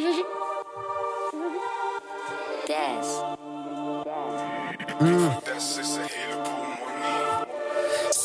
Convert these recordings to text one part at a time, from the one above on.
Mm. That's. Mm.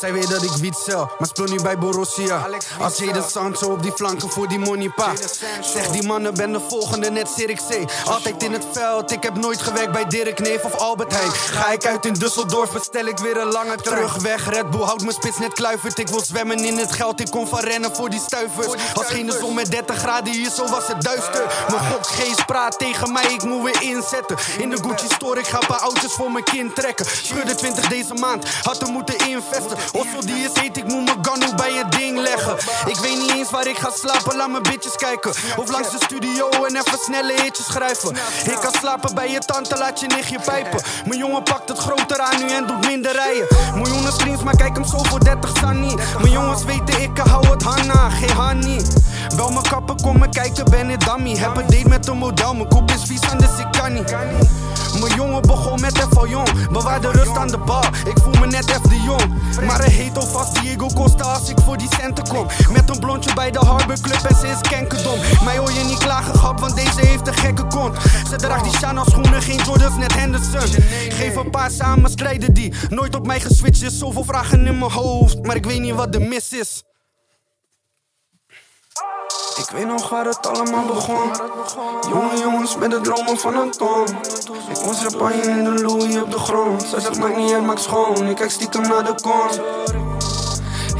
Zij weet dat ik wiet sel, maar speel nu bij Borussia. Als Jaden Sancho op die flanken voor die money pa. Zeg die mannen, ben de volgende net Sirik C. Altijd in het veld, ik heb nooit gewerkt bij Dirk Neef of Albert Heijn. Ga ik uit in Düsseldorf, bestel ik weer een lange terug weg. Red Bull houdt mijn spits net kluivert. Ik wil zwemmen in het geld, ik kom van rennen voor die stuivers. Als geen zon met 30 graden hier, zo was het duister. Mijn gokgeest praat tegen mij, ik moet weer inzetten. In de Gucci store, ik ga een paar auto's voor mijn kind trekken. Schudde 20 deze maand, had er moeten investen. Osso die is heet, ik moet mijn ganu bij het ding leggen. Ik weet niet eens waar ik ga slapen, laat mijn bitches kijken. Of langs de studio en even snelle hitjes schrijven. Ik kan slapen bij je tante, laat je nichtje pijpen. Mijn jongen pakt het groter aan nu en doet minder rijden. Miljoenen screens, maar kijk hem zo voor 30 Sunny. Mijn jongens weten, ik hou het Hanna, geen Hanny. Wel mijn kappen, kom me kijken, ben ik dummy. Heb een date met een model, mijn kop is vies, dus ik kan niet. Mijn jongen begon met F jong. Bewaar de rust aan de bal, ik voel de jong. Maar hij heet alvast Diego Costa als ik voor die centen kom. Met een blondje bij de Harbor Club en ze is kenkerdom. Mij hoor je niet klagen, grap, want deze heeft een gekke kont. Ze draagt die Chanel schoenen, geen Jordans, net Henderson. Geef een paar samen, strijden die. Nooit op mij geswitcht, is zoveel vragen in mijn hoofd. Maar ik weet niet wat de mis is. Ik weet nog waar het allemaal begon. Jonge jongens met de dromen van een ton. Ik was champagne in de Louis op de grond. Zij zegt maakt niet uit, maak schoon. Ik kijk stiekem naar de kon.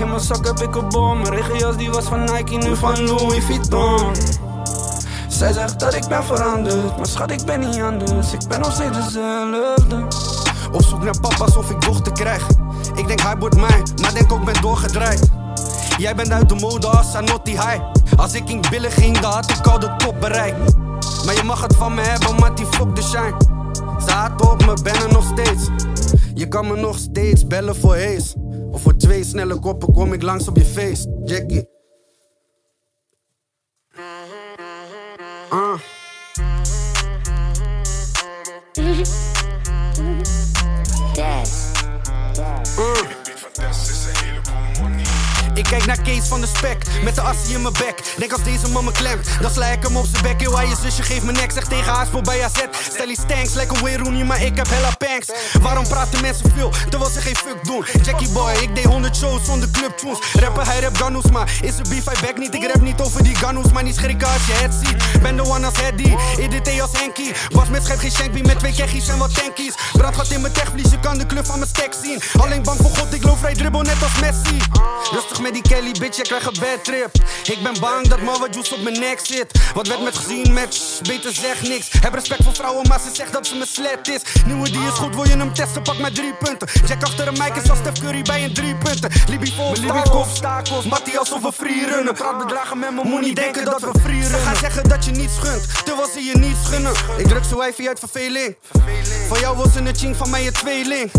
In mijn zak heb ik een bom. Mijn regenjas die was van Nike, nu van Louis Vuitton. Zij zegt dat ik ben veranderd, maar schat ik ben niet anders. Ik ben nog steeds dezelfde. Op zoek naar papa's of ik dochter krijg. Ik denk hij wordt mij, maar denk ook ben doorgedraaid. Jij bent uit de mode als Sanotti High. Als ik in billen ging, dan had ik al de top bereikt. Maar je mag het van me hebben, maar die fuck de shine. Ze op me, ben er nog steeds. Je kan me nog steeds bellen voor Haze. Of voor twee snelle koppen kom ik langs op je feest, Jackie. Ah. Des. Ik kijk naar Kees van de spek, met de assie in mijn bek. Denk als deze man me klemt, dan sla ik hem op zijn bek. Heel je zusje geeft me nek, zeg tegen haar speel bij AZ. Stel die stanks, lekker weer Rooney, maar ik heb hella panks. Waarom praten mensen veel, terwijl ze geen fuck doen? Jackie boy, ik deed 100 shows zonder clubtunes. Rapper, hij rap Ganous, maar is er beef, hij back niet. Ik rap niet over die Ganous, maar niet schrikken als je het ziet. Ben de one als Eddie, EDT als Henky. Was met schep geen shankbie, met twee keggies en wat tankies. Brand gaat in mijn techvlies, je kan de kleur van mijn stek zien. Alleen bang voor God, ik loop vrij dribbel net als Messi. Rustig met die Kelly, bitch, je krijgt een bad trip. Ik ben bang dat Mama Juice op mijn nek zit. Wat werd met gezien met beter zeg niks. Heb respect voor vrouwen, maar ze zegt dat ze me slet is. Nieuwe die is goed, wil je hem testen, pak maar drie punten. Jack achter een mic is als Steph Curry bij een drie punten. Libby vol obstakels, Mattie alsof we free runnen. Praat bedragen met mijn moet niet denken dat we free runnen. Ze gaan zeggen dat je niets gunt, terwijl ze je niets gunnen. Ik druk zo wijfie uit verveling. Van jou was een ching, van mij een tweeling.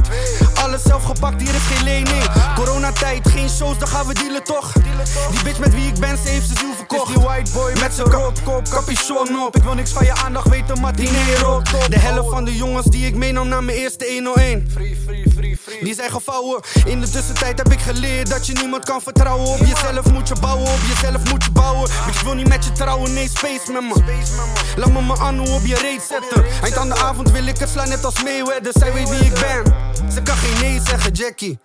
Alles zelf gepakt, hier is geen lening. Coronatijd, geen shows, dan gaan we dealen toch. Die bitch met wie ik ben, ze heeft zijn ziel verkocht. Die white boy met zijn rotkop, capuchon op. Ik wil niks van je aandacht weten, maar dinero. De helft van de jongens die ik meenam naar mijn eerste 101. Die zijn gevouwen. In de tussentijd heb ik geleerd dat je niemand kan vertrouwen. Op jezelf moet je bouwen, op jezelf moet je bouwen. Ik wil niet met je trouwen, nee, space met me. Laat me mijn anu op je reet zetten. Eind aan de avond wil ik het slaan, net als Mayweather. Zij weet wie ik ben. Ze kan geen nee zeggen, Jackie.